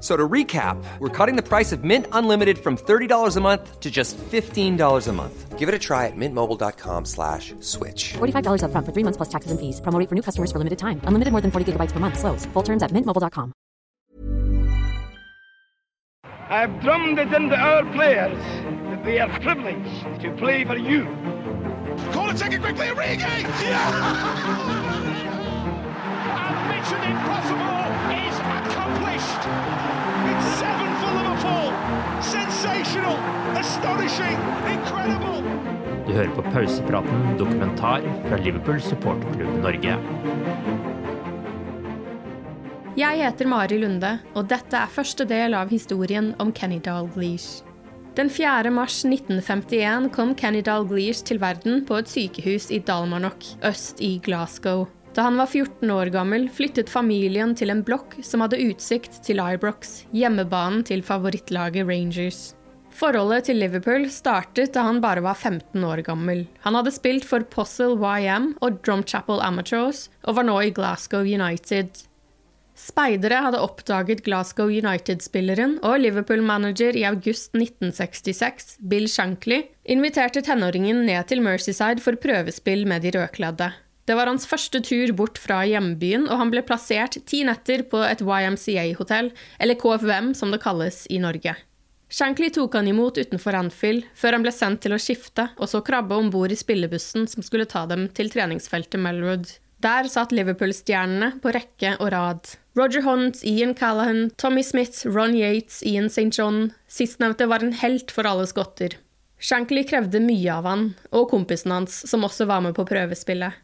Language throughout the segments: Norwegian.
F- So to recap, we're cutting the price of Mint Unlimited from $30 a month to just $15 a month. Give it a try at mintmobile.com slash switch. $45 upfront for three months plus taxes and fees. Promo rate for new customers for limited time. Unlimited more than 40 gigabytes per month. Slows. Full terms at mintmobile.com. I've drummed it into our players that they are privileged to play for you. Corner taken quickly, Origi! and Mission Impossible Du hører på Pausepraten dokumentar fra Liverpool supporterklubb Norge. Jeg heter Mari Lunde, og dette er første del av historien om Kenny Dalglish. Den 4. mars 1951 kom Kenny Dalglish til verden på et sykehus i Dalmarnock, øst i Glasgow. Da han var 14 år gammel, flyttet familien til en blokk som hadde utsikt til Ibrox, hjemmebanen til favorittlaget Rangers. Forholdet til Liverpool startet da han bare var 15 år gammel. Han hadde spilt for Possel YM og Drumchapel Amateurs, og var nå i Glasgow United. Speidere hadde oppdaget Glasgow United-spilleren, og Liverpool-manager i august 1966, Bill Shankly, inviterte tenåringen ned til Merseyside for prøvespill med de rødkledde. Det var hans første tur bort fra hjembyen, og han ble plassert ti netter på et YMCA-hotell, eller KFUM som det kalles i Norge. Shankly tok han imot utenfor Anfield, før han ble sendt til å skifte, og så krabbe om bord i spillebussen som skulle ta dem til treningsfeltet Melwood. Der satt Liverpool-stjernene på rekke og rad. Roger Hunt, Ian Callahan, Tommy Smith, Ron Yates, Ian St. John. Sistnevnte var en helt for alle skotter. Shankly krevde mye av han, og kompisen hans, som også var med på prøvespillet.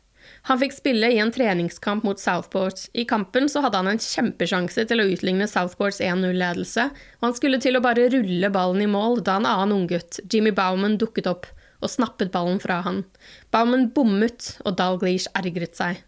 Han fikk spille i en treningskamp mot Southport. I kampen så hadde han en kjempesjanse til å utligne Southports 1-0-ledelse, og han skulle til å bare rulle ballen i mål da en annen unggutt, Jimmy Bauman, dukket opp og snappet ballen fra han. Bauman bommet, og Dalglish ergret seg.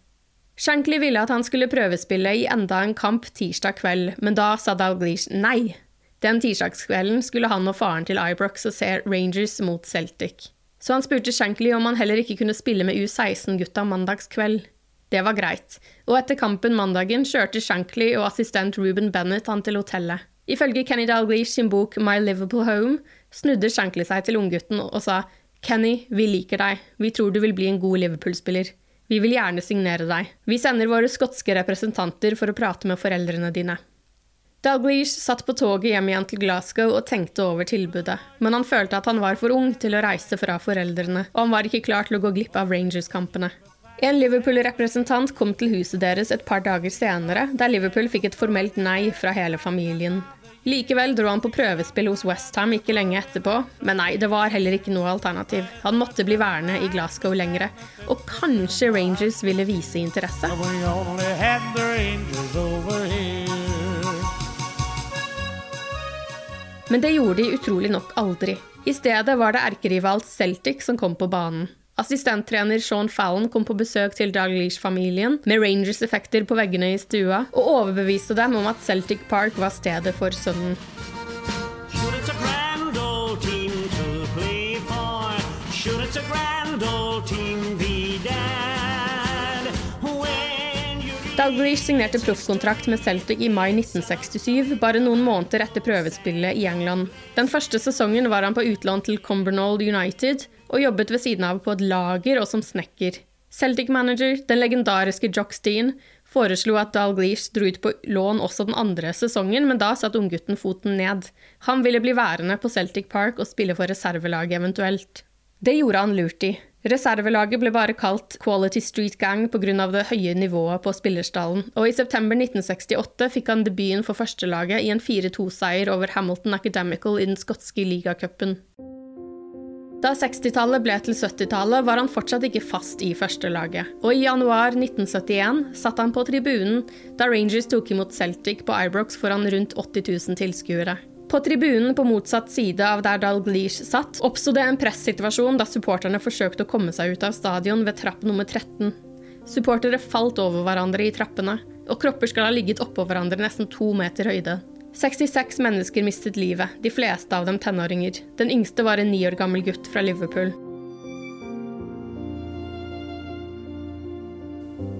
Shankly ville at han skulle prøvespille i enda en kamp tirsdag kveld, men da sa Dalglish nei. Den tirsdagskvelden skulle han og faren til Ibrox og se Rangers mot Celtic. Så han spurte Shankly om han heller ikke kunne spille med U16-gutta mandagskveld. Det var greit, og etter kampen mandagen kjørte Shankly og assistent Ruben Bennett han til hotellet. Ifølge Kenny Dalglish sin bok My Liverpool Home snudde Shankly seg til unggutten og sa Kenny, vi liker deg, vi tror du vil bli en god Liverpool-spiller. Vi vil gjerne signere deg. Vi sender våre skotske representanter for å prate med foreldrene dine. Dalglish satt på toget hjem igjen til Glasgow og tenkte over tilbudet, men han følte at han var for ung til å reise fra foreldrene, og han var ikke klar til å gå glipp av Rangers-kampene. En Liverpool-representant kom til huset deres et par dager senere, der Liverpool fikk et formelt nei fra hele familien. Likevel dro han på prøvespill hos Westham ikke lenge etterpå, men nei, det var heller ikke noe alternativ. Han måtte bli værende i Glasgow lengre, og kanskje Rangers ville vise interesse. We only had the Rangers over Men det gjorde de utrolig nok aldri. I stedet var det erkerival Celtic som kom på banen. Assistenttrener Sean Fallon kom på besøk til Dalglish-familien med Rangers-effekter på veggene i stua, og overbeviste dem om at Celtic Park var stedet for sønnen. Sure, it's a grand old team to play Dalglish signerte proffkontrakt med Celtic i mai 1967, bare noen måneder etter prøvespillet i England. Den første sesongen var han på utlån til Cumbernauld United, og jobbet ved siden av på et lager og som snekker. Celtic-manager, den legendariske Jock Steen, foreslo at Dalglish dro ut på lån også den andre sesongen, men da satte unggutten foten ned. Han ville bli værende på Celtic Park og spille for reservelaget eventuelt. Det gjorde han lurt i. Reservelaget ble bare kalt Quality Street Gang pga. det høye nivået på spillerstallen, og i september 1968 fikk han debuten for førstelaget i en 4-2-seier over Hamilton Academical i den skotske ligacupen. Da 60-tallet ble til 70-tallet, var han fortsatt ikke fast i førstelaget, og i januar 1971 satt han på tribunen da Rangers tok imot Celtic på Ibrox foran rundt 80 000 tilskuere. På tribunen på motsatt side av der Dalglish satt, oppsto det en pressituasjon da supporterne forsøkte å komme seg ut av stadion ved trapp nummer 13. Supportere falt over hverandre i trappene, og kropper skal ha ligget oppå hverandre nesten to meter høyde. 66 mennesker mistet livet, de fleste av dem tenåringer. Den yngste var en ni år gammel gutt fra Liverpool.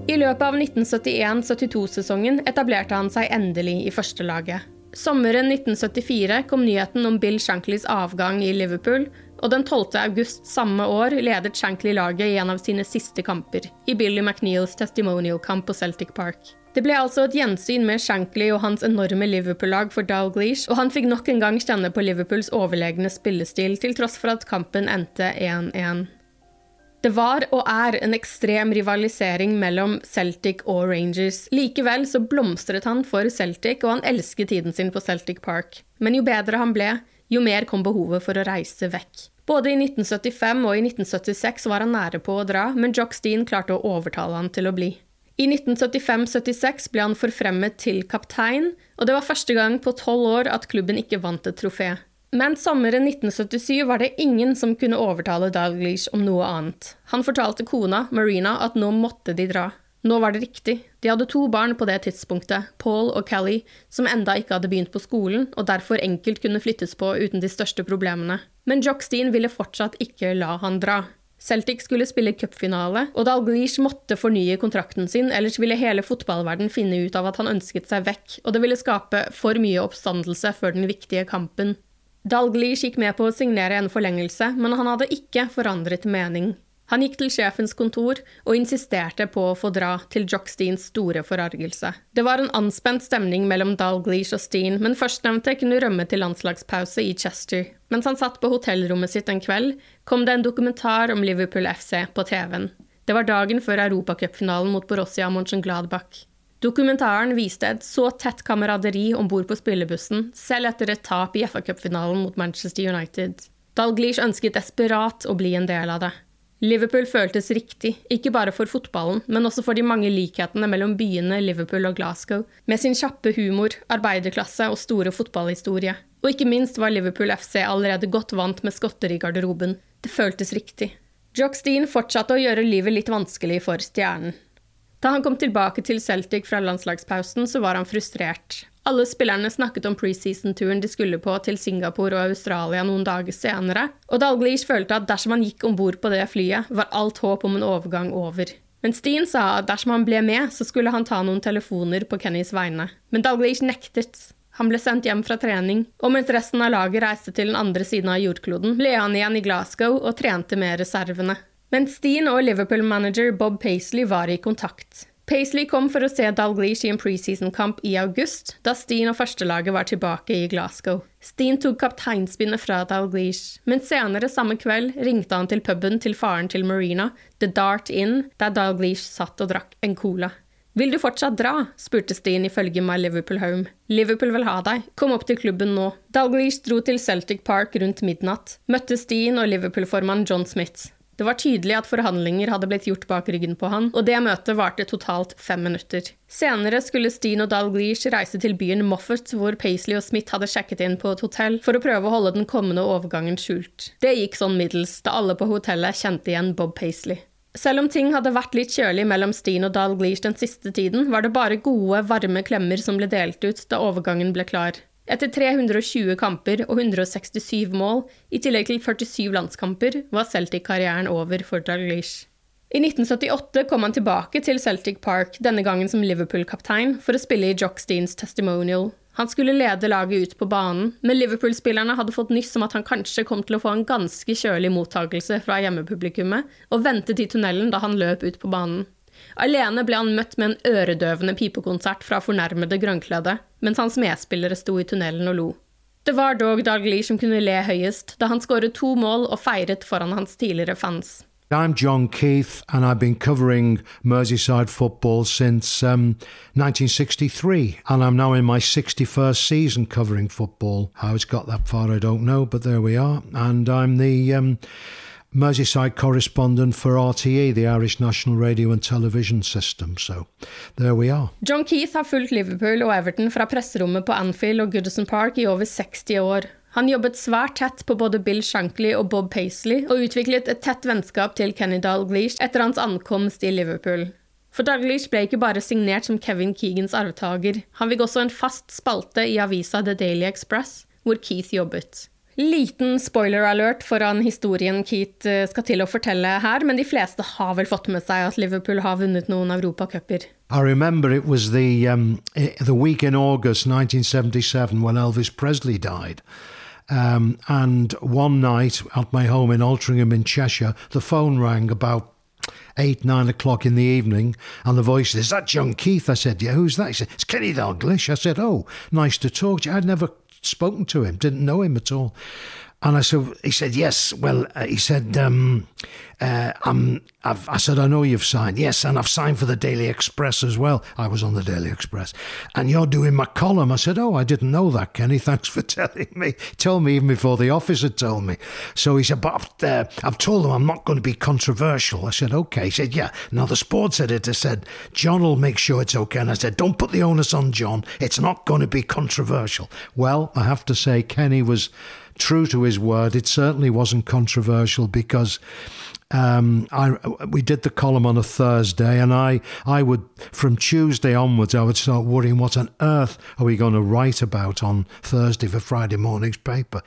I løpet av 1971-72-sesongen etablerte han seg endelig i førstelaget. Sommeren 1974 kom nyheten om Bill Shankleys avgang i Liverpool, og den 12. august samme år ledet Shankly laget i en av sine siste kamper, i Billy McNeils testimonial-kamp på Celtic Park. Det ble altså et gjensyn med Shankly og hans enorme Liverpool-lag for Dalglish, og han fikk nok en gang kjenne på Liverpools overlegne spillestil, til tross for at kampen endte 1-1. Det var og er en ekstrem rivalisering mellom Celtic og Rangers. Likevel så blomstret han for Celtic, og han elsket tiden sin på Celtic Park. Men jo bedre han ble, jo mer kom behovet for å reise vekk. Både i 1975 og i 1976 var han nære på å dra, men Jock Steen klarte å overtale han til å bli. I 1975-76 ble han forfremmet til kaptein, og det var første gang på tolv år at klubben ikke vant et trofé. Men sommeren 1977 var det ingen som kunne overtale Dalglish om noe annet. Han fortalte kona, Marina, at nå måtte de dra. Nå var det riktig. De hadde to barn på det tidspunktet, Paul og Callie, som enda ikke hadde begynt på skolen, og derfor enkelt kunne flyttes på uten de største problemene. Men Jockstein ville fortsatt ikke la han dra. Celtic skulle spille cupfinale, og Dalglish måtte fornye kontrakten sin, ellers ville hele fotballverden finne ut av at han ønsket seg vekk, og det ville skape for mye oppstandelse før den viktige kampen. Dalglish gikk med på å signere en forlengelse, men han hadde ikke forandret mening. Han gikk til sjefens kontor og insisterte på å få dra, til Jock Steens store forargelse. Det var en anspent stemning mellom Dalglish og Steen, men førstnevnte kunne rømme til landslagspause i Chester. Mens han satt på hotellrommet sitt en kveld, kom det en dokumentar om Liverpool FC på TV-en. Det var dagen før europacupfinalen mot Borussia Mönchengladbach. Dokumentaren viste et så tett kameraderi om bord på spillebussen, selv etter et tap i FA-cupfinalen mot Manchester United. Dalglish ønsket desperat å bli en del av det. Liverpool føltes riktig, ikke bare for fotballen, men også for de mange likhetene mellom byene Liverpool og Glasgow, med sin kjappe humor, arbeiderklasse og store fotballhistorie. Og ikke minst var Liverpool FC allerede godt vant med skotter i garderoben. Det føltes riktig. Jock Steen fortsatte å gjøre livet litt vanskelig for stjernen. Da han kom tilbake til Celtic fra landslagspausen, så var han frustrert. Alle spillerne snakket om preseason-turen de skulle på til Singapore og Australia noen dager senere, og Dalglish følte at dersom han gikk om bord på det flyet, var alt håp om en overgang over. Men Steen sa at dersom han ble med, så skulle han ta noen telefoner på Kennys vegne. Men Dalglish nektet. Han ble sendt hjem fra trening, og mens resten av laget reiste til den andre siden av jordkloden, ble han igjen i Glasgow og trente med reservene. Men Steen og Liverpool-manager Bob Paisley var i kontakt. Paisley kom for å se Dalglish i en preseason-kamp i august, da Steen og førstelaget var tilbake i Glasgow. Steen tok kapteinspinnet fra Dalglish, men senere samme kveld ringte han til puben til faren til Marina, The Dart Inn, der Dalglish satt og drakk en cola. Vil du fortsatt dra? spurte Steen ifølge My Liverpool Home. Liverpool vil ha deg, kom opp til klubben nå. Dalglish dro til Celtic Park rundt midnatt, møtte Steen og Liverpool-formann John Smith. Det var tydelig at forhandlinger hadde blitt gjort bak ryggen på han, og det møtet varte totalt fem minutter. Senere skulle Steen og Dalglish reise til byen Moffat, hvor Paisley og Smith hadde sjekket inn på et hotell for å prøve å holde den kommende overgangen skjult. Det gikk sånn middels, da alle på hotellet kjente igjen Bob Paisley. Selv om ting hadde vært litt kjølig mellom Steen og Dalglish den siste tiden, var det bare gode, varme klemmer som ble delt ut da overgangen ble klar. Etter 320 kamper og 167 mål, i tillegg til 47 landskamper, var Celtic-karrieren over for Dalglish. I 1978 kom han tilbake til Celtic Park, denne gangen som Liverpool-kaptein, for å spille i Jock Steens testimonial. Han skulle lede laget ut på banen, men Liverpool-spillerne hadde fått nyss om at han kanskje kom til å få en ganske kjølig mottakelse fra hjemmepublikummet, og ventet i tunnelen da han løp ut på banen. Alene ble han møtt med en øredøvende pipekonsert fra fornærmede grønnkledde, mens hans medspillere sto i tunnelen og lo. Det var dog Dalglish som kunne le høyest, da han skåret to mål og feiret foran hans tidligere fans. I'm John Keith, and I've been covering Merseyside football since um, 1963, and I'm now in my 61st season covering football. How it's got that far, I don't know, but there we are. And I'm the um, Merseyside correspondent for RTE, the Irish National Radio and Television System. So there we are. John Keith har fulgt Liverpool og Everton fra presserommet på Anfield og Goodison Park i over 60 år. Han jobbet svært tett på både Bill Shankly og Bob Paisley, og utviklet et tett vennskap til Kenny Dalglish etter hans ankomst i Liverpool. For Dalglish ble ikke bare signert som Kevin Keegans arvtaker, han fikk også en fast spalte i avisa The Daily Express, hvor Keith jobbet. Liten spoiler alert foran historien Keith eh, skal til å fortelle her, men de fleste har vel fått med seg at Liverpool har vunnet noen europacuper. I remember it was the um, the week in August 1977 when Elvis Presley died. Um, and one night at my home in Altrincham in Cheshire, the phone rang about eight, nine o'clock in the evening, and the voice Is that John Keith? I said, Yeah, who's that? He said, It's Kenny Dalglish. I said, Oh, nice to talk to you. I'd never spoken to him, didn't know him at all. And I said, he said, yes. Well, uh, he said, um, uh, I'm, I've, I said, I know you've signed. Yes, and I've signed for the Daily Express as well. I was on the Daily Express. And you're doing my column. I said, oh, I didn't know that, Kenny. Thanks for telling me. Told me even before the office had told me. So he said, but I've, uh, I've told them I'm not going to be controversial. I said, okay. He said, yeah. Now, the sports editor said, John will make sure it's okay. And I said, don't put the onus on John. It's not going to be controversial. Well, I have to say, Kenny was true to his word. It certainly wasn't controversial because um, I we did the column on a Thursday, and I I would from Tuesday onwards I would start worrying what on earth are we going to write about on Thursday for Friday morning's paper.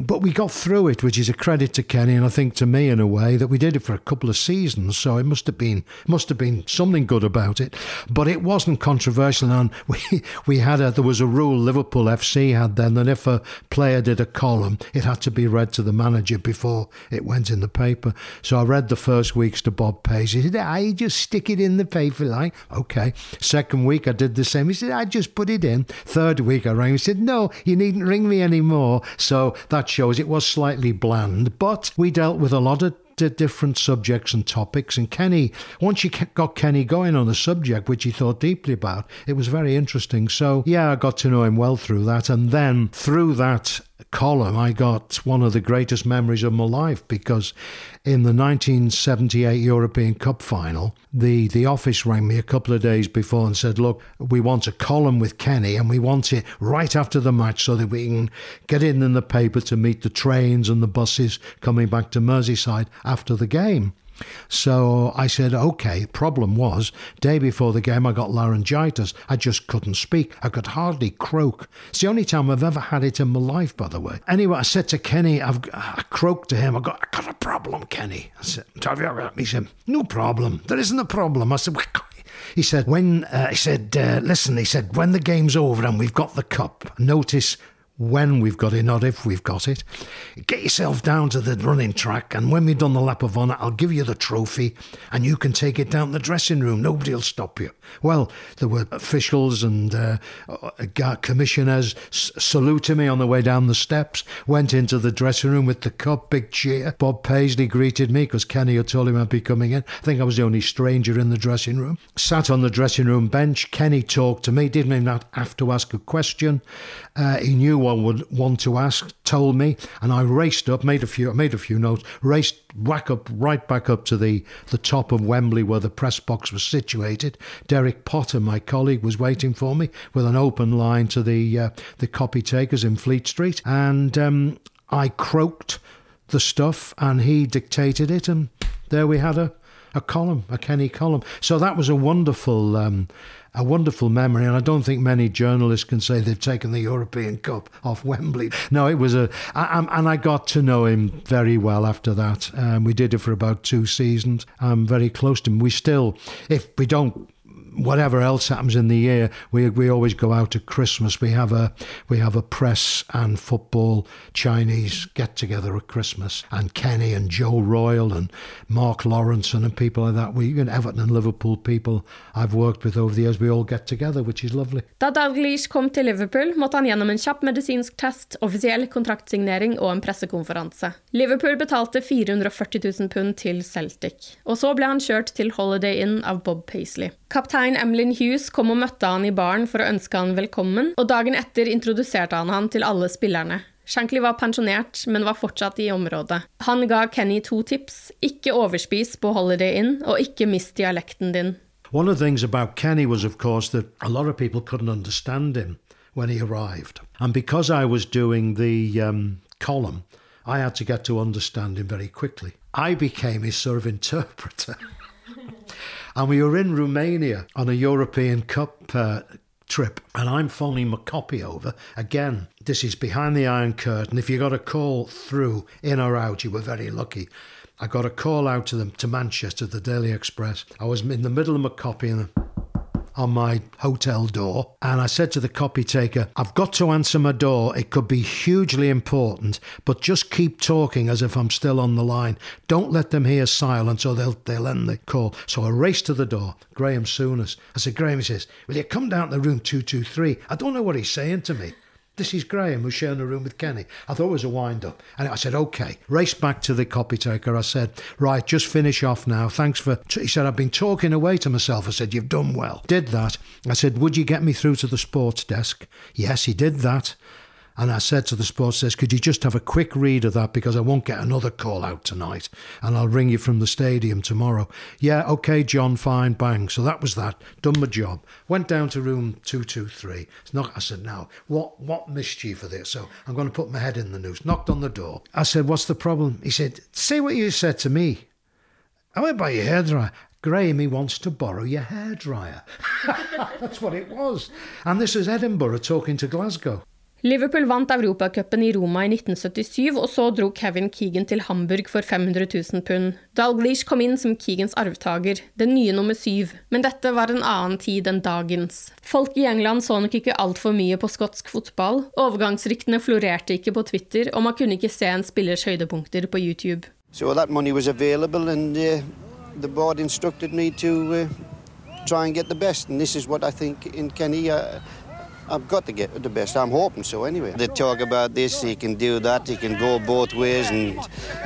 But we got through it, which is a credit to Kenny, and I think to me in a way that we did it for a couple of seasons. So it must have been must have been something good about it. But it wasn't controversial, and we we had a there was a rule Liverpool FC had then that if a player did a column, it had to be read to the manager before it went in the paper. So I read the first weeks to Bob Page. He said, ah, I just stick it in the paper like, okay. Second week I did the same. He said, I just put it in. Third week I rang. He said, no, you needn't ring me anymore. So that shows it was slightly bland, but we dealt with a lot of different subjects and topics. And Kenny, once you got Kenny going on the subject, which he thought deeply about, it was very interesting. So, yeah, I got to know him well through that. And then through that column, I got one of the greatest memories of my life because in the 1978 European Cup final, the, the office rang me a couple of days before and said, Look, we want a column with Kenny and we want it right after the match so that we can get in in the paper to meet the trains and the buses coming back to Merseyside after the game. So I said, okay. Problem was, day before the game, I got laryngitis. I just couldn't speak. I could hardly croak. It's the only time I've ever had it in my life, by the way. Anyway, I said to Kenny, I've I croaked to him. I got, I got a problem, Kenny. I said, have you ever he said, no problem. There isn't a problem. I said, he said, when, uh, he said, uh, listen, he said, when the game's over and we've got the cup, notice when we've got it, not if we've got it. Get yourself down to the running track, and when we've done the lap of honour, I'll give you the trophy, and you can take it down the dressing room. Nobody'll stop you. Well, there were officials and uh, uh commissioners saluting me on the way down the steps. Went into the dressing room with the cup, big cheer. Bob Paisley greeted me because Kenny had told him I'd be coming in. I think I was the only stranger in the dressing room. Sat on the dressing room bench. Kenny talked to me. Didn't even have to ask a question. Uh, he knew what would want to ask, told me, and I raced up, made a few, made a few notes, raced back up, right back up to the, the top of Wembley where the press box was situated. Derek Potter, my colleague, was waiting for me with an open line to the uh, the copy takers in Fleet Street, and um, I croaked the stuff, and he dictated it, and there we had a a column, a Kenny column. So that was a wonderful um, a wonderful memory, and I don't think many journalists can say they've taken the European Cup off Wembley. No, it was a, and I got to know him very well after that. Um, we did it for about two seasons. I'm very close to him. We still, if we don't whatever else happens in the year, we we always go out at Christmas. We have a we have a press and football Chinese get together at Christmas, and Kenny and Joe Royal and Mark Lawrence and people like that. We and Everton and Liverpool people I've worked with over the years. We all get together, which is lovely. Da Dalglish kom til Liverpool, måtte han gjennom en kjapp medisinsk test, offisiell kontraktsignering og en pressekonferanse. Liverpool betalte 440 000 pund til Celtic, og så ble han kjørt til Holiday Inn av Bob Paisley. Kaptein Emlyn Hughes kom og møtte han i baren for å ønske han velkommen, og dagen etter introduserte han han til alle spillerne. Shankly var pensjonert, men var fortsatt i området. Han ga Kenny to tips. Ikke overspis på Holiday Inn, og ikke mist dialekten din. One of the things about Kenny was, of course, that a lot of people couldn't understand him when he arrived. And because I was doing the um, column, I had to get to understand him very quickly. I became his sort of interpreter. and we were in Romania on a European Cup uh, trip, and I'm phoning my copy over. Again, this is behind the Iron Curtain. If you got a call through, in or out, you were very lucky. I got a call out to them to Manchester, the Daily Express. I was in the middle of my copy, and on my hotel door. And I said to the copy taker, I've got to answer my door. It could be hugely important, but just keep talking as if I'm still on the line. Don't let them hear silence or they'll, they'll end the call. So I raced to the door. Graham Souness. I said, Graham, he says, Will you come down to room 223? I don't know what he's saying to me. This is Graham who's sharing a room with Kenny. I thought it was a wind up. And I said, okay. Raced back to the copy taker. I said, right, just finish off now. Thanks for. He said, I've been talking away to myself. I said, you've done well. Did that. I said, would you get me through to the sports desk? Yes, he did that. And I said to the sports desk, could you just have a quick read of that because I won't get another call out tonight and I'll ring you from the stadium tomorrow. Yeah, okay, John, fine, bang. So that was that. Done my job. Went down to room 223. It's not, I said, now, what, what mischief for this? So I'm going to put my head in the noose. Knocked on the door. I said, what's the problem? He said, say what you said to me. I went by your hairdryer. Graham, he wants to borrow your hairdryer. That's what it was. And this is Edinburgh talking to Glasgow. Liverpool vant Europacupen i Roma i 1977, og så dro Kevin Keegan til Hamburg for 500 000 pund. Dalglish kom inn som Keegans arvtaker, den nye nummer syv, men dette var en annen tid enn dagens. Folk i England så nok ikke altfor mye på skotsk fotball, overgangsryktene florerte ikke på Twitter, og man kunne ikke se en spillers høydepunkter på YouTube. So that money was available and uh, the board instructed me to uh, try and get the best and this is what I think in Kenny uh, I've got to get the best. I'm hoping so anyway. They talk about this, he can do that, he can go both ways, and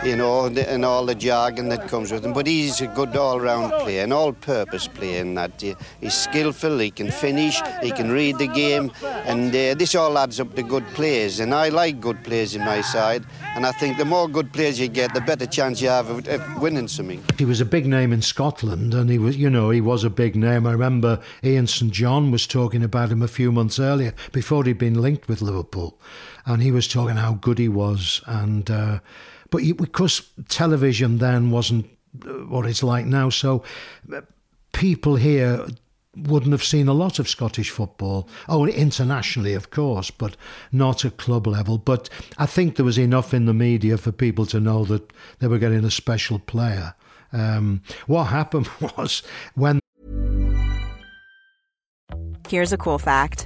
you know, and all the jargon that comes with him. But he's a good all-round player, an all-purpose player. In that he's skillful, he can finish, he can read the game, and uh, this all adds up to good players. And I like good players in my side, and I think the more good players you get, the better chance you have of, of winning something. He was a big name in Scotland, and he was, you know, he was a big name. I remember Ian St John was talking about him a few months earlier earlier before he'd been linked with Liverpool, and he was talking how good he was. And uh, but because television then wasn't uh, what it's like now, so uh, people here wouldn't have seen a lot of Scottish football. Oh, internationally, of course, but not at club level. But I think there was enough in the media for people to know that they were getting a special player. Um, what happened was when. Here's a cool fact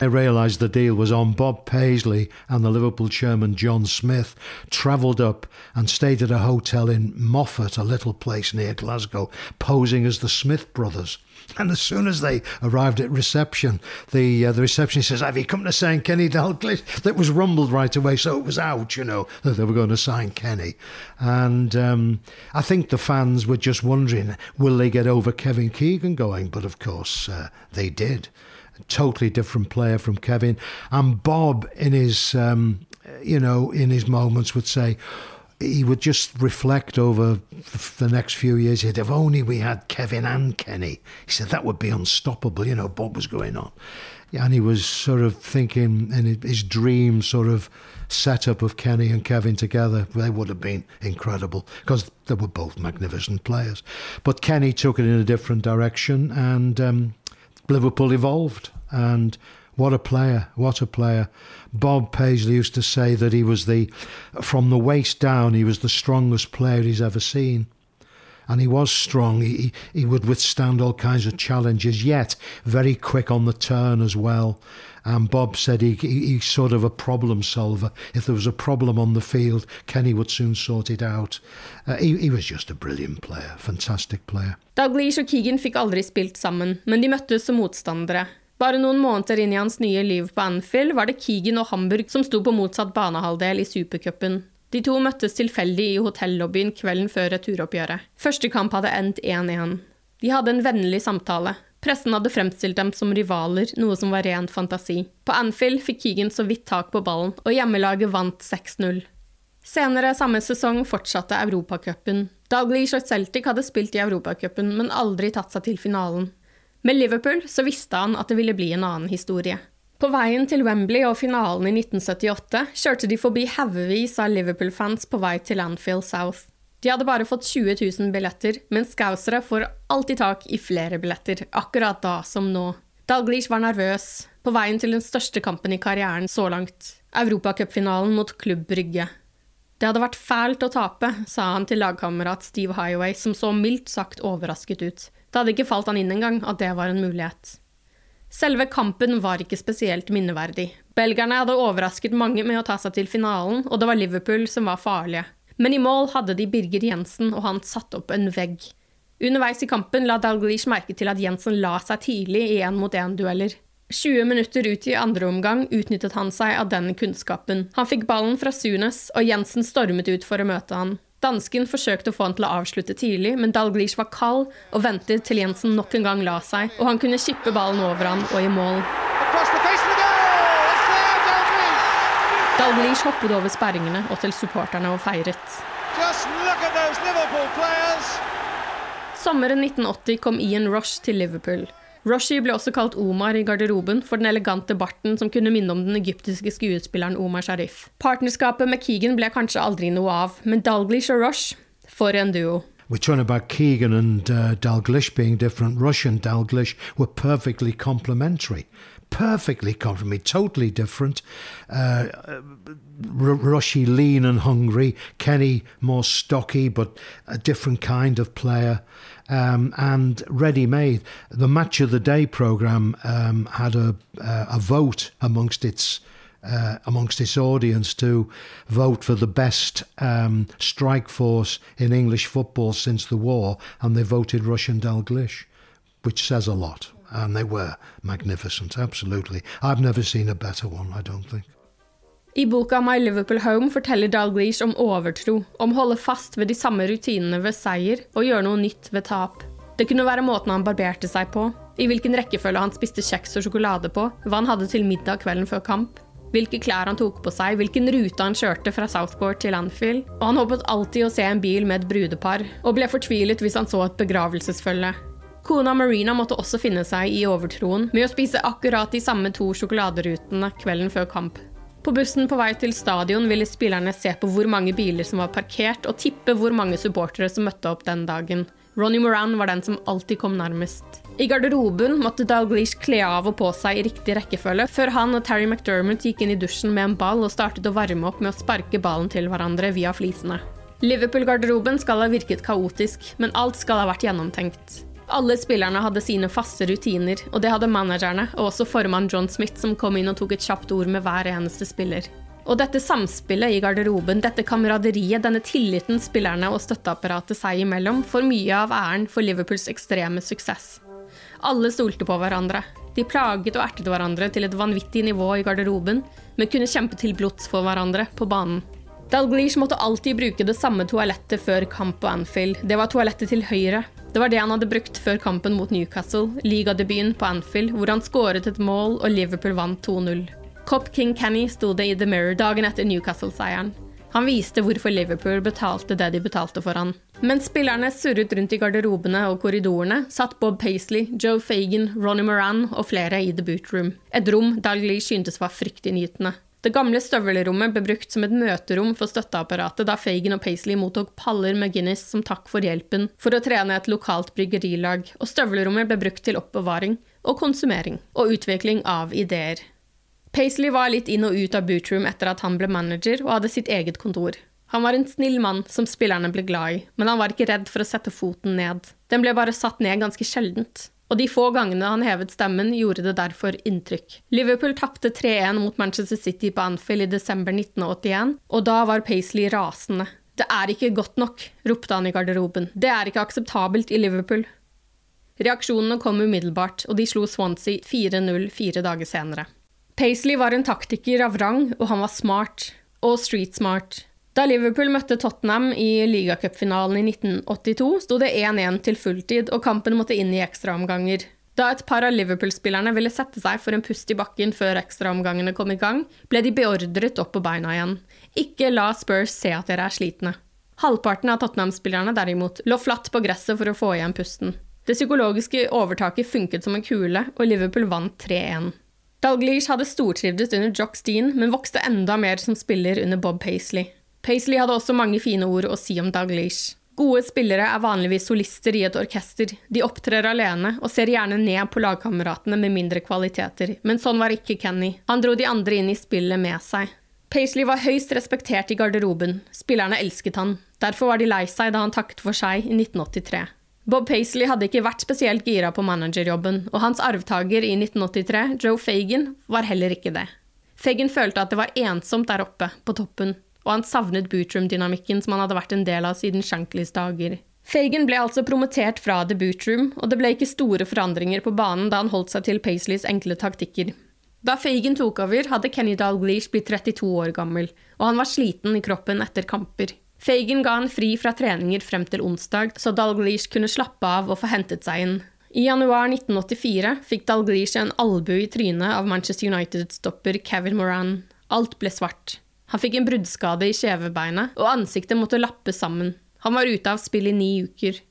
I realised the deal was on. Bob Paisley and the Liverpool chairman John Smith travelled up and stayed at a hotel in Moffat, a little place near Glasgow, posing as the Smith brothers. And as soon as they arrived at reception, the uh, the receptionist says, "Have you come to sign Kenny Dalglish?" That was rumbled right away, so it was out, you know, that they were going to sign Kenny. And um, I think the fans were just wondering, will they get over Kevin Keegan going? But of course, uh, they did totally different player from Kevin. And Bob, in his, um, you know, in his moments, would say he would just reflect over the next few years. He'd if only we had Kevin and Kenny. He said that would be unstoppable. You know, Bob was going on, and he was sort of thinking in his dream sort of setup of Kenny and Kevin together. They would have been incredible because they were both magnificent players. But Kenny took it in a different direction, and um, Liverpool evolved, and what a player! What a player! Bob Paisley used to say that he was the, from the waist down, he was the strongest player he's ever seen, and he was strong. He he would withstand all kinds of challenges, yet very quick on the turn as well. And Bob said he, he he's sort of a problem solver. If there was a problem on the field, Kenny would soon sort it out. Uh, he, he was just a brilliant player, fantastic player. Dalglish og Keegan fikk aldri spilt sammen, men de møttes som motstandere. Bare noen måneder inn i hans nye liv på Anfield var det Keegan og Hamburg som sto på motsatt banehalvdel i supercupen. De to møttes tilfeldig i hotellobbyen kvelden før returoppgjøret. Første kamp hadde endt 1-1. De hadde en vennlig samtale. Pressen hadde fremstilt dem som rivaler, noe som var ren fantasi. På Anfield fikk Keegan så vidt tak på ballen, og hjemmelaget vant 6-0. Senere samme sesong fortsatte Europacupen. Dalglish og Celtic hadde spilt i Europacupen, men aldri tatt seg til finalen. Med Liverpool så visste han at det ville bli en annen historie. På veien til Wembley og finalen i 1978 kjørte de forbi haugevis av Liverpool-fans på vei til Anfield South. De hadde bare fått 20 000 billetter, men scousere får alltid tak i flere billetter, akkurat da som nå. Dalglish var nervøs, på veien til den største kampen i karrieren så langt, Europacupfinalen mot Klubb Brygge. Det hadde vært fælt å tape, sa han til lagkamerat Steve Highway, som så mildt sagt overrasket ut. Det hadde ikke falt han inn engang at det var en mulighet. Selve kampen var ikke spesielt minneverdig. Belgerne hadde overrasket mange med å ta seg til finalen, og det var Liverpool som var farlige. Men i mål hadde de Birger Jensen, og han satt opp en vegg. Underveis i kampen la Dalglish merke til at Jensen la seg tidlig i én-mot-én-dueller. 20 minutter ut i andre omgang utnyttet han seg av den kunnskapen. Han fikk ballen fra Sunes, og Jensen stormet ut for å møte han. Dansken forsøkte å få han til å avslutte tidlig, men Dalglish var kald og ventet til Jensen nok en gang la seg, og han kunne kippe ballen over han og i mål. Dalglish hoppet over sperringene og til supporterne og feiret. Sommeren 1980 kom Ian Rosh til Liverpool. Roshi ble også kalt Omar i garderoben for den elegante barten som kunne minne om den egyptiske skuespilleren Omar Sharif. Partnerskapet med Keegan ble kanskje aldri noe av, men Dalglish og Rosh for en duo. we're talking about Keegan and uh, Dalglish being different. Russian Dalglish were perfectly complementary. Perfectly complementary, totally different. Uh, R- Rushy lean and hungry, Kenny more stocky but a different kind of player, um, and ready made. The Match of the Day program um, had a, uh, a vote amongst its uh, amongst its audience to vote for the best um, strike force in English football since the war, and they voted Russian Dalglish, which says a lot. And they were magnificent, absolutely. I've never seen a better one, I don't think. I boka My Liverpool Home forteller Dalglish om overtro, om å holde fast ved de samme rutinene ved seier og gjøre noe nytt ved tap. Det kunne være måten han barberte seg på, i hvilken rekkefølge han spiste kjeks og sjokolade på, hva han hadde til middag kvelden før kamp, hvilke klær han tok på seg, hvilken rute han kjørte fra Southport til Anfield, og han håpet alltid å se en bil med et brudepar, og ble fortvilet hvis han så et begravelsesfølge. Kona Marina måtte også finne seg i overtroen med å spise akkurat de samme to sjokoladerutene kvelden før kamp. På bussen på vei til stadion ville spillerne se på hvor mange biler som var parkert, og tippe hvor mange supportere som møtte opp den dagen. Ronny Moran var den som alltid kom nærmest. I garderoben måtte Dalglish kle av og på seg i riktig rekkefølge, før han og Terry McDermott gikk inn i dusjen med en ball og startet å varme opp med å sparke ballen til hverandre via flisene. Liverpool-garderoben skal ha virket kaotisk, men alt skal ha vært gjennomtenkt. Alle spillerne hadde sine faste rutiner, og det hadde managerne, og også formann John Smith, som kom inn og tok et kjapt ord med hver eneste spiller. Og dette samspillet i garderoben, dette kameraderiet, denne tilliten spillerne og støtteapparatet seg imellom, får mye av æren for Liverpools ekstreme suksess. Alle stolte på hverandre. De plaget og ertet hverandre til et vanvittig nivå i garderoben, men kunne kjempe til blods for hverandre på banen. Dalglish måtte alltid bruke det samme toalettet før kamp på Anfield. Det var toalettet til høyre. Det var det han hadde brukt før kampen mot Newcastle, ligadebuten på Anfield, hvor han skåret et mål og Liverpool vant 2-0. Cop King Kenny sto det i The Mirror dagen etter Newcastle-seieren. Han viste hvorfor Liverpool betalte det de betalte for han. Mens spillerne surret rundt i garderobene og korridorene, satt Bob Paisley, Joe Fagan, Ronny Moran og flere i The Boot Room. Et rom Dalglish syntes var fryktinngytende. Det gamle støvelrommet ble brukt som et møterom for støtteapparatet da Fagan og Paisley mottok paller med Guinness som takk for hjelpen for å trene et lokalt bryggerilag, og støvelrommet ble brukt til oppbevaring og konsumering og utvikling av ideer. Paisley var litt inn og ut av bootroom etter at han ble manager og hadde sitt eget kontor. Han var en snill mann som spillerne ble glad i, men han var ikke redd for å sette foten ned. Den ble bare satt ned ganske sjeldent. Og de få gangene han hevet stemmen, gjorde det derfor inntrykk. Liverpool tapte 3-1 mot Manchester City på Anfield i desember 1981, og da var Paisley rasende. Det er ikke godt nok, ropte han i garderoben. Det er ikke akseptabelt i Liverpool. Reaksjonene kom umiddelbart, og de slo Swansea 4-0 fire dager senere. Paisley var en taktiker av rang, og han var smart. Og street smart. Da Liverpool møtte Tottenham i ligacupfinalen i 1982, sto det 1-1 til fulltid, og kampen måtte inn i ekstraomganger. Da et par av Liverpool-spillerne ville sette seg for en pust i bakken før ekstraomgangene kom i gang, ble de beordret opp på beina igjen. Ikke la Spurs se at dere er slitne. Halvparten av Tottenham-spillerne derimot lå flatt på gresset for å få igjen pusten. Det psykologiske overtaket funket som en kule, og Liverpool vant 3-1. Dalglish hadde stortrivdes under Jock Steen, men vokste enda mer som spiller under Bob Paisley. Paisley hadde også mange fine ord å si om Dalglish. Gode spillere er vanligvis solister i et orkester. De opptrer alene og ser gjerne ned på lagkameratene med mindre kvaliteter, men sånn var ikke Kenny. Han dro de andre inn i spillet med seg. Paisley var høyst respektert i garderoben. Spillerne elsket han. Derfor var de lei seg da han takket for seg i 1983. Bob Paisley hadde ikke vært spesielt gira på managerjobben, og hans arvtaker i 1983, Joe Fagan, var heller ikke det. Fagan følte at det var ensomt der oppe, på toppen, og han savnet bootroom-dynamikken som han hadde vært en del av siden Shankleys dager. Fagan ble altså promotert fra The Bootroom, og det ble ikke store forandringer på banen da han holdt seg til Paisleys enkle taktikker. Da Fagan tok over, hadde Kenny Dalglish blitt 32 år gammel, og han var sliten i kroppen etter kamper. Fagan ga han fri fra treninger frem til onsdag, så Dalglish kunne slappe av og få hentet seg inn. I januar 1984 fikk Dalglish en albue i trynet av Manchester United-stopper Kevin Moran. Alt ble svart. Han fikk en bruddskade i kjevebeinet, og ansiktet måtte lappe sammen. Han var ute av spill i ni uker.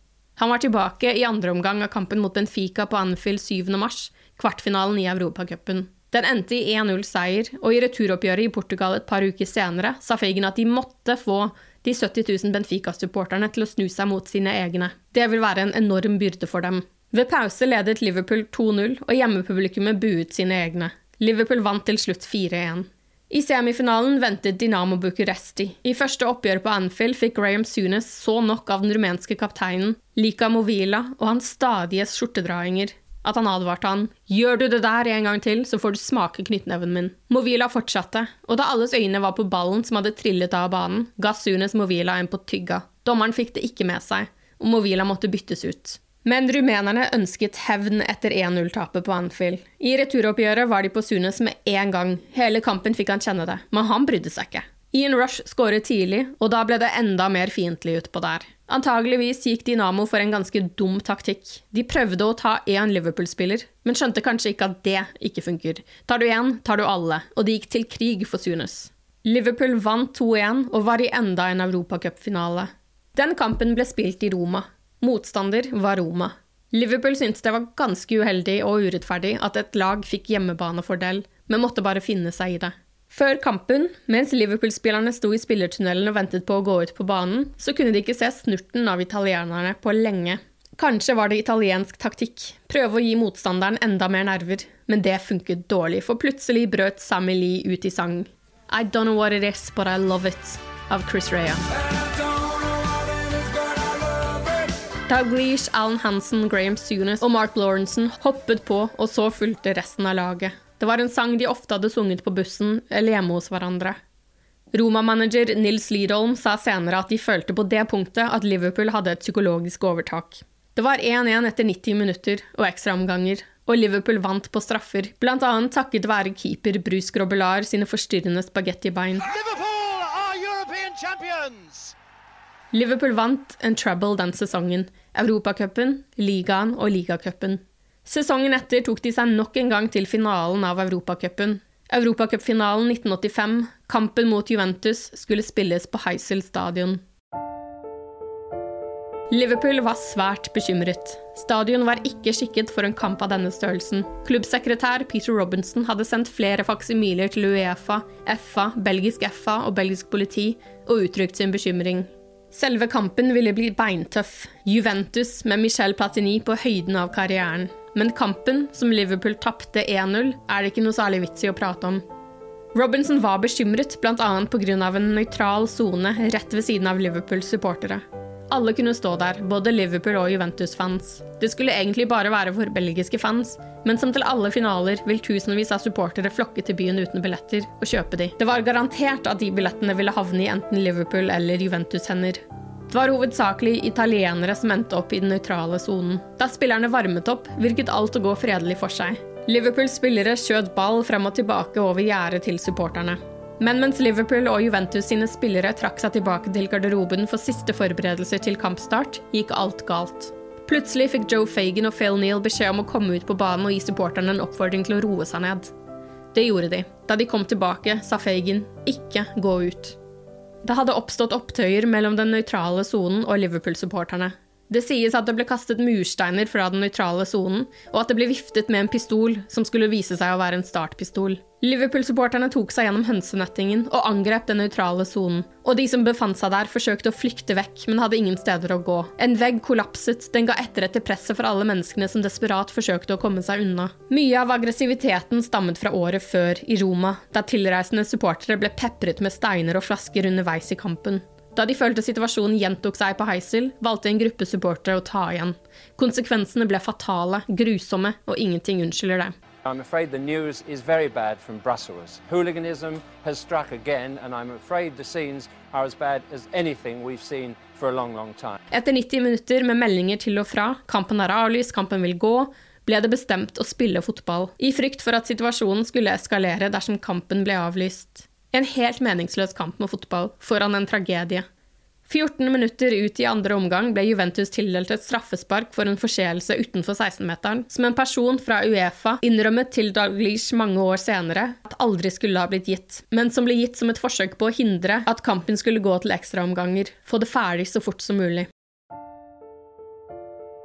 Han var tilbake i andre omgang av kampen mot Benfica på Anfield 7. mars, kvartfinalen i Europacupen. Den endte i 1-0-seier, og i returoppgjøret i Portugal et par uker senere sa Fagan at de måtte få de 70 000 Benfica-supporterne til å snu seg mot sine egne. Det vil være en enorm byrde for dem. Ved pause ledet Liverpool 2-0, og hjemmepublikummet buet sine egne. Liverpool vant til slutt 4-1. I semifinalen ventet Dinamo Bucuresti. I første oppgjør på Anfield fikk Graham Sunes så nok av den rumenske kapteinen, Lika Movila, og hans stadige skjortedrainger at han advarte han. Gjør du det der en gang til, så får du smake knyttneven min. Movila fortsatte, og da alles øyne var på ballen som hadde trillet av banen, ga Sunes Movila en på tygga. Dommeren fikk det ikke med seg, og Movila måtte byttes ut. Men rumenerne ønsket hevn etter 1-0-tapet på Anfield. I returoppgjøret var de på Sunes med én gang. Hele kampen fikk han kjenne det, men han brydde seg ikke. Ian Rush skåret tidlig, og da ble det enda mer fiendtlig utpå der. Antageligvis gikk Dinamo for en ganske dum taktikk. De prøvde å ta én Liverpool-spiller, men skjønte kanskje ikke at det ikke funker. Tar du én, tar du alle, og det gikk til krig for Sunes. Liverpool vant 2-1 og var i enda en europacupfinale. Den kampen ble spilt i Roma. Motstander var Roma. Liverpool syntes det var ganske uheldig og urettferdig at et lag fikk hjemmebanefordel, men måtte bare finne seg i det. Før kampen, mens Liverpool-spillerne sto i spillertunnelen og ventet på å gå ut på banen, så kunne de ikke se snurten av italienerne på lenge. Kanskje var det italiensk taktikk, prøve å gi motstanderen enda mer nerver, men det funket dårlig, for plutselig brøt Sammy Lee ut i sang I Don't Know What It Is, But I Love It av Chris Rea. Dalglish, Alan Hansen, Graham Sunes og Mark Lawrenson hoppet på, og så fulgte resten av laget. Det var en sang de ofte hadde sunget på bussen eller hjemme hos hverandre. Roma-manager Nils Lidholm sa senere at de følte på det punktet at Liverpool hadde et psykologisk overtak. Det var 1-1 etter 90 minutter og ekstraomganger, og Liverpool vant på straffer, bl.a. takket være keeper Bruce Grobelar sine forstyrrende spagettibein. Liverpool are European champions! Liverpool vant en trouble den sesongen. Europacupen, ligaen og ligacupen. Sesongen etter tok de seg nok en gang til finalen av Europacupen. Europacupfinalen 1985, kampen mot Juventus, skulle spilles på Heysel stadion. Liverpool var svært bekymret. Stadion var ikke skikket for en kamp av denne størrelsen. Klubbsekretær Peter Robinson hadde sendt flere faksimiler til Uefa, FA, belgisk FA og belgisk politi og uttrykt sin bekymring. Selve kampen ville bli beintøff. Juventus med Michel Platini på høyden av karrieren. Men kampen, som Liverpool tapte 1-0, er det ikke noe særlig vits i å prate om. Robinson var bekymret bl.a. pga. en nøytral sone rett ved siden av Liverpools supportere. Alle kunne stå der, både Liverpool og Juventus-fans. Det skulle egentlig bare være for belgiske fans, men som til alle finaler vil tusenvis av supportere flokke til byen uten billetter og kjøpe de. Det var garantert at de billettene ville havne i enten Liverpool eller Juventus-hender. Det var hovedsakelig italienere som endte opp i den nøytrale sonen. Da spillerne varmet opp, virket alt å gå fredelig for seg. Liverpools spillere skjøt ball frem og tilbake over gjerdet til supporterne. Men mens Liverpool og Juventus sine spillere trakk seg tilbake til garderoben for siste forberedelser til kampstart, gikk alt galt. Plutselig fikk Joe Fagan og Phil Neal beskjed om å komme ut på banen og gi supporterne en oppfordring til å roe seg ned. Det gjorde de. Da de kom tilbake, sa Fagan ikke gå ut. Det hadde oppstått opptøyer mellom den nøytrale sonen og Liverpool-supporterne. Det sies at det ble kastet mursteiner fra den nøytrale sonen, og at det ble viftet med en pistol som skulle vise seg å være en startpistol. Liverpool-supporterne tok seg gjennom hønsenettingen og angrep den nøytrale sonen, og de som befant seg der, forsøkte å flykte vekk, men hadde ingen steder å gå. En vegg kollapset, den ga etter etter presset for alle menneskene som desperat forsøkte å komme seg unna. Mye av aggressiviteten stammet fra året før, i Roma, da tilreisende supportere ble pepret med steiner og flasker underveis i kampen. Da de følte situasjonen gjentok seg på Heisel, valgte en gruppe supportere å ta igjen. Konsekvensene ble fatale, grusomme, og ingenting unnskylder det. I'm afraid the news is very bad from Brussels. Hooliganism has struck again, and I'm afraid the scenes are as bad as anything we've seen for a long, long time. Etter 90 minutter med meldinger til og fra, kampen er avlyst, kampen vil gå, ble det bestemt å spille fotball, i frykt for at situasjonen skulle eskalere dersom kampen ble avlyst. En helt meningsløs kamp med fotball foran en tragedie. 14 minutter ut i andre omgang ble Juventus tildelt et straffespark for en forseelse utenfor 16-meteren, som en person fra Uefa innrømmet til Dalglish mange år senere at aldri skulle ha blitt gitt, men som ble gitt som et forsøk på å hindre at kampen skulle gå til ekstraomganger, få det ferdig så fort som mulig.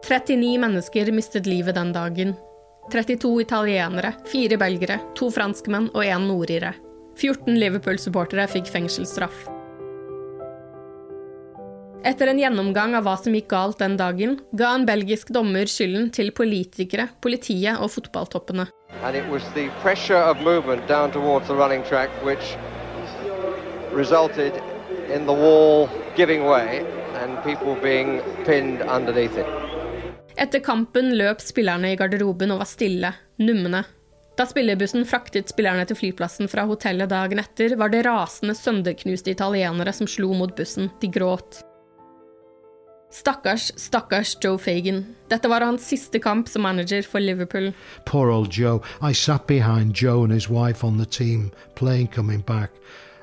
39 mennesker mistet livet den dagen. 32 italienere, fire belgere, to franskmenn og én nordire. 14 Liverpool-supportere fikk fengselsstraff. Etter en gjennomgang av hva som gikk galt den dagen, ga en belgisk dommer skylden til politikere, politiet og fotballtoppene. Track way. Etter kampen løp spillerne i garderoben og var stille, numne. Da spillerbussen fraktet spillerne til flyplassen fra hotellet dagen etter, var det rasende, sønderknuste italienere som slo mot bussen. De gråt. Stakkars, stakkars Joe Fagan. Dette var hans siste kamp som manager for Liverpool. Poor old Joe. I sat behind Joe and his wife on the team, plane coming back,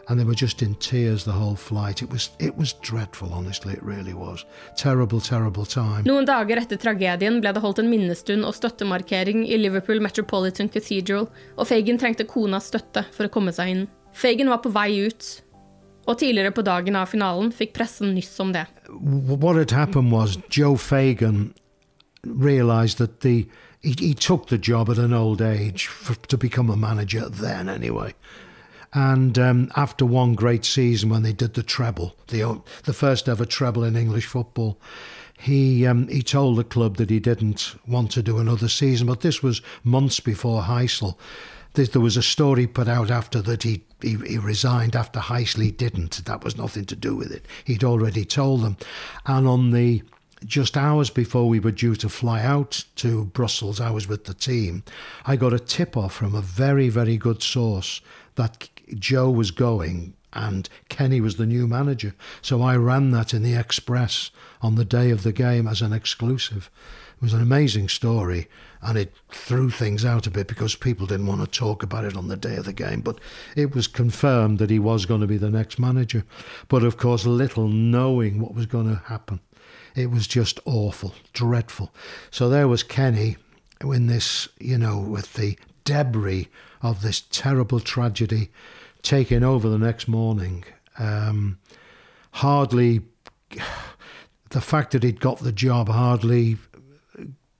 and they were just in tears the whole flight. It was it was dreadful, honestly. It really was. Terrible, terrible time. Noen dager etter tragedien ble det holdt en minnestund og støttemarkering i Liverpool Metropolitan Cathedral, og Fagan trengte konas støtte for å komme seg inn. Fagan var på vei ut, og tidligere på dagen av finalen fikk pressen nyss om det. What had happened was Joe Fagan realised that the he, he took the job at an old age for, to become a manager then anyway. And um, after one great season when they did the treble, the the first ever treble in English football, he um, he told the club that he didn't want to do another season. But this was months before Heysel. There was a story put out after that he, he, he resigned after Heisley didn't. That was nothing to do with it. He'd already told them. And on the just hours before we were due to fly out to Brussels, I was with the team. I got a tip off from a very, very good source that Joe was going and Kenny was the new manager. So I ran that in the Express on the day of the game as an exclusive. It was an amazing story and it threw things out a bit because people didn't want to talk about it on the day of the game. But it was confirmed that he was going to be the next manager. But of course, little knowing what was going to happen. It was just awful, dreadful. So there was Kenny in this, you know, with the debris of this terrible tragedy taking over the next morning. Um, hardly, the fact that he'd got the job hardly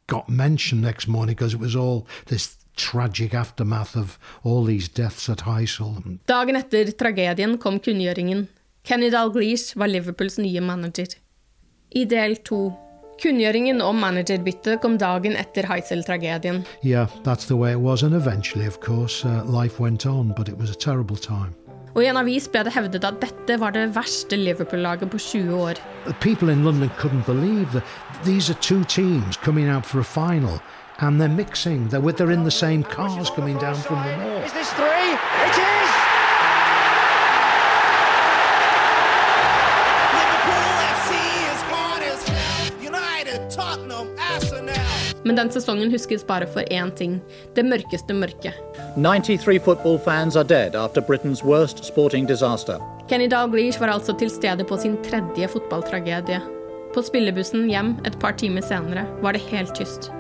got mentioned next morning because it was all this tragic aftermath of all these deaths at Heysel. Dagen etter tragedien kom kunngjøringen. Kenny Dalglish var Liverpools nye manager. I del to. Kunngjøringen om managerbyttet kom dagen etter Heisel-tragedien. Yeah, that's the way it was. And eventually, of course, uh, life went on, but it was a terrible time. Og I en avis ble det hevdet at dette var det verste Liverpool-laget på 20 år. People in London couldn't believe that these are two teams coming out for a final and they're mixing. They're, they're in the same cars coming down from the north. Men den sesongen huskes bare for én ting det mørkeste mørket. 93 fotballfans er døde etter Britain's worst sporting disaster. Kenny Dalglish var altså til stede på sin tredje fotballtragedie. På spillebussen hjem et par timer senere var det helt tyst.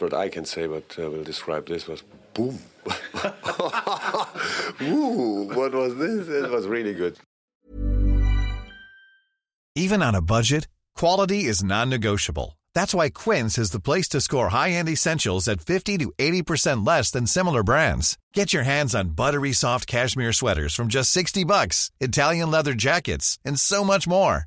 Word I can say, but uh, will describe this was boom. Ooh, what was this? It was really good. Even on a budget, quality is non-negotiable. That's why Quince is the place to score high-end essentials at 50 to 80% less than similar brands. Get your hands on buttery soft cashmere sweaters from just 60 bucks, Italian leather jackets, and so much more.